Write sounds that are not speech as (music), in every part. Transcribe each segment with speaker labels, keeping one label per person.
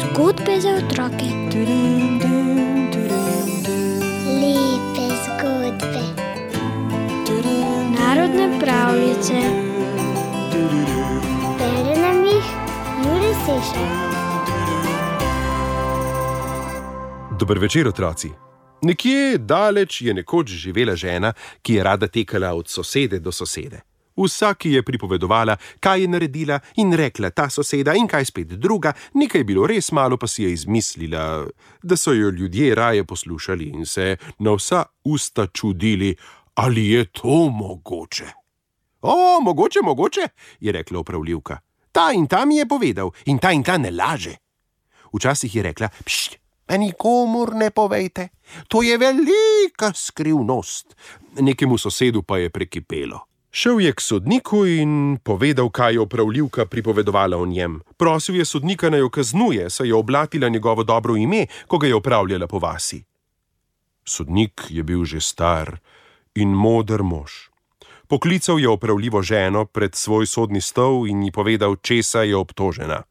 Speaker 1: Zgodbe za otroke.
Speaker 2: Lepe zgodbe.
Speaker 1: Narodne pravljice.
Speaker 2: Bere nam jih Juri Sešer.
Speaker 3: Dober večer, otroci. Nekje daleč je nekoč živela žena, ki je rada tekala od sosede do sosede. Vsaki je pripovedovala, kaj je naredila, in rekla ta soseda, in kaj spet druga, nekaj je bilo res malo, pa si je izmislila, da so jo ljudje raje poslušali in se na vsa usta čudili, ali je to mogoče. O, mogoče, mogoče, je rekla upravljivka. Ta in ta mi je povedal, in ta in ta ne laže. Včasih je rekla, pšt, pa nikomur ne povejte, to je velika skrivnost. Nekemu sosedu pa je prekipelo. Šel je k sodniku in povedal, kaj je upravljivka pripovedovala o njem. Prosil je sodnika naj jo kaznuje, saj je oblatila njegovo dobro ime, ko ga je upravljala po vasi. Sodnik je bil že star in moder mož. Poklical je opravljivo ženo pred svoj sodni stol in ji povedal, česa je obtožena.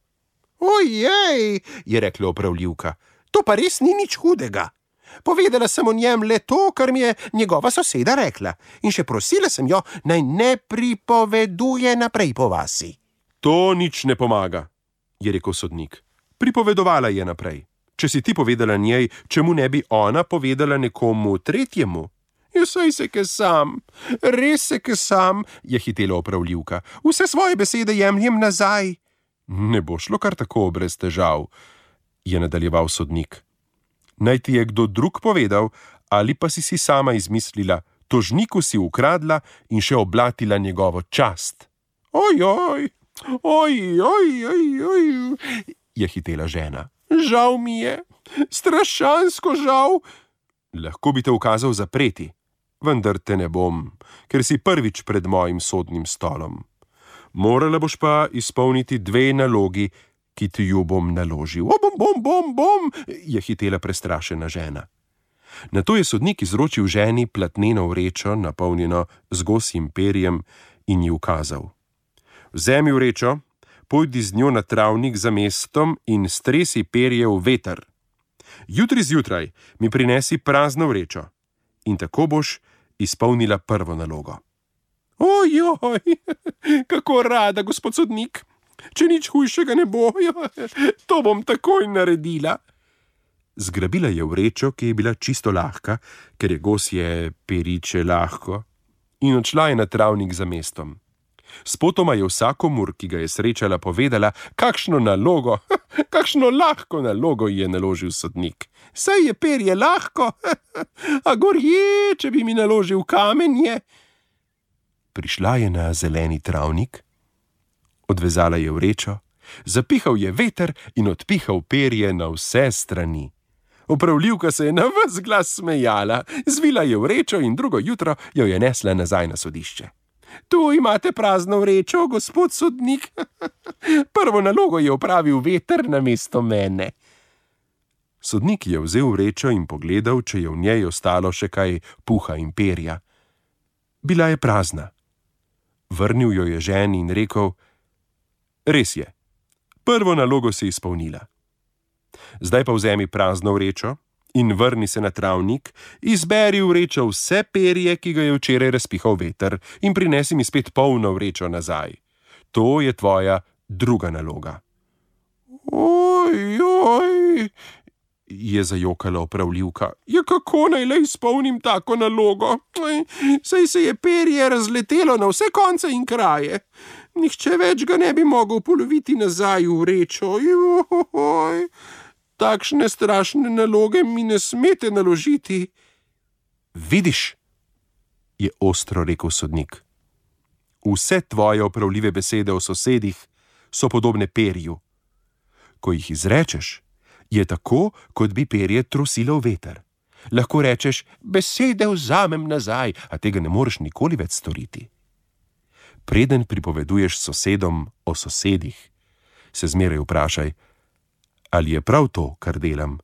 Speaker 3: Ojej, je rekla opravljivka, to pa res ni nič hudega. Povedala sem o njem le to, kar mi je njegova soseda rekla, in še prosila sem jo, naj ne pripoveduje naprej po vasi. To nič ne pomaga, je rekel sodnik. Pripovedovala je naprej. Če si ti povedala njej, čemu ne bi ona povedala nekomu tretjemu? Ja, saj se ke sam, res se ke sam, je hitela opravljivka. Vse svoje besede jemljem nazaj. Ne bo šlo kar tako brez težav, je nadaljeval sodnik. Naj ti je kdo drug povedal, ali pa si si sama izmislila, tožniku si ukradla in še oblatila njegovo čast. Ojoj, ojoj, ojoj, je hitela žena. Žal mi je, strašansko žal. Lahko bi te ukazal zapreti, vendar te ne bom, ker si prvič pred mojim sodnim stolom. Morala boš pa izpolniti dve nalogi, ki ti ju bom naložil. O, bom, bom, bom, bom, je hitela prestrašena žena. Na to je sodnik izročil ženi platneno vrečo, napolnjeno z gosim perjem, in ji ukazal: Vzemi vrečo, pojdi z njo na travnik za mestom in stresi perje v veter. Jutri zjutraj mi prinesi prazno vrečo in tako boš izpolnila prvo nalogo. Ojoj, (laughs) kako rada, gospod sodnik! Če nič hujšega ne bo, (laughs) ja, to bom takoj naredila. Zgrabila je vrečo, ki je bila čisto lahka, ker je gosje periče lahko, in odšla je na travnik za mestom. Spotoma je vsakomur, ki ga je srečala, povedala, kakšno nalogo, (laughs) kakšno lahko nalogo je naložil sodnik. Saj je perje lahko, (laughs) a gorje, če bi mi naložil kamenje. Prišla je na zeleni travnik, Odvezala je vrečo, zapihal je veter in odpihal perje na vse strani. Upravljivka se je na vse glas smejala, zvila je vrečo in drugo jutro jo je nesla nazaj na sodišče. Tu imate prazno vrečo, gospod sodnik. (laughs) Prvo nalogo je opravil veter na mesto mene. Sodnik je vzel vrečo in pogledal, če je v njej ostalo še kaj puha in perja. Bila je prazna. Vrnil jo je ženi in rekel: Res je, prvo nalogo si izpolnila. Zdaj pa vzemi prazno vrečo in vrni se na travnik, izberi v vrečo vse perje, ki ga je včeraj razpihal veter, in prinesi mi spet polno vrečo nazaj. To je tvoja druga naloga. Ojoj, je zajokala opravljivka. Ja, kako naj le izpolnim tako nalogo? Saj se je perje razletelo na vse konce in kraje nihče več ga ne bi mogel poloviti nazaj v vrečo. Joj, takšne strašne naloge mi ne smete naložiti. Vidiš, je ostro rekel sodnik. Vse tvoje opravljive besede o sosedih so podobne perju. Ko jih izrečeš, je tako, kot bi perje trosilo veter. Lahko rečeš, besede vzamem nazaj, a tega ne moreš nikoli več storiti preden pripoveduješ sosedom o sosedih, se zmeraj vprašaj, ali je prav to, kar delam,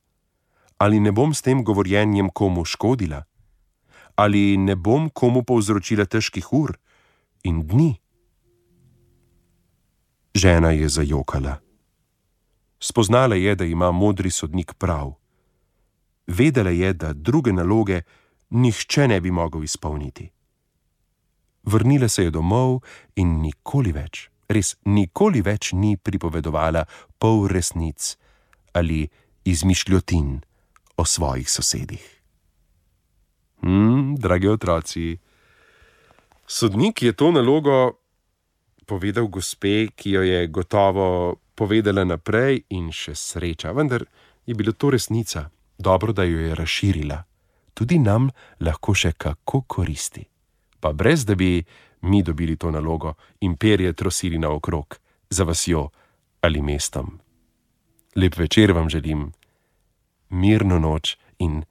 Speaker 3: ali ne bom s tem govorjenjem komu škodila, ali ne bom komu povzročila težkih ur in dni. Žena je zajokala. Spoznala je, da ima modri sodnik prav. Vedela je, da druge naloge nihče ne bi mogel izpolniti. Vrnila se je domov in nikoli več, res nikoli več ni pripovedovala pol resnic ali izmišljotin o svojih sosedih. Hm, dragi otroci, sodnik je to nalogo povedal gospe, ki jo je gotovo povedala naprej in še sreča, vendar je bila to resnica, dobro, da jo je razširila. Tudi nam lahko še kako koristi. Pa brez da bi mi dobili to nalogo in perje trosili naokrog, za vasjo ali mestom. Lep večer vam želim, mirno noč in.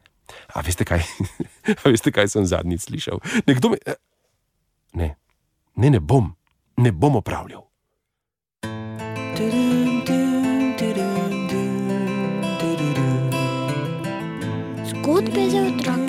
Speaker 3: A veste kaj? (laughs) A veste kaj sem zadnjič slišal? Nekdo mi. Ne, ne, ne bom, ne bom opravljal.
Speaker 1: Zgodbe za otroke.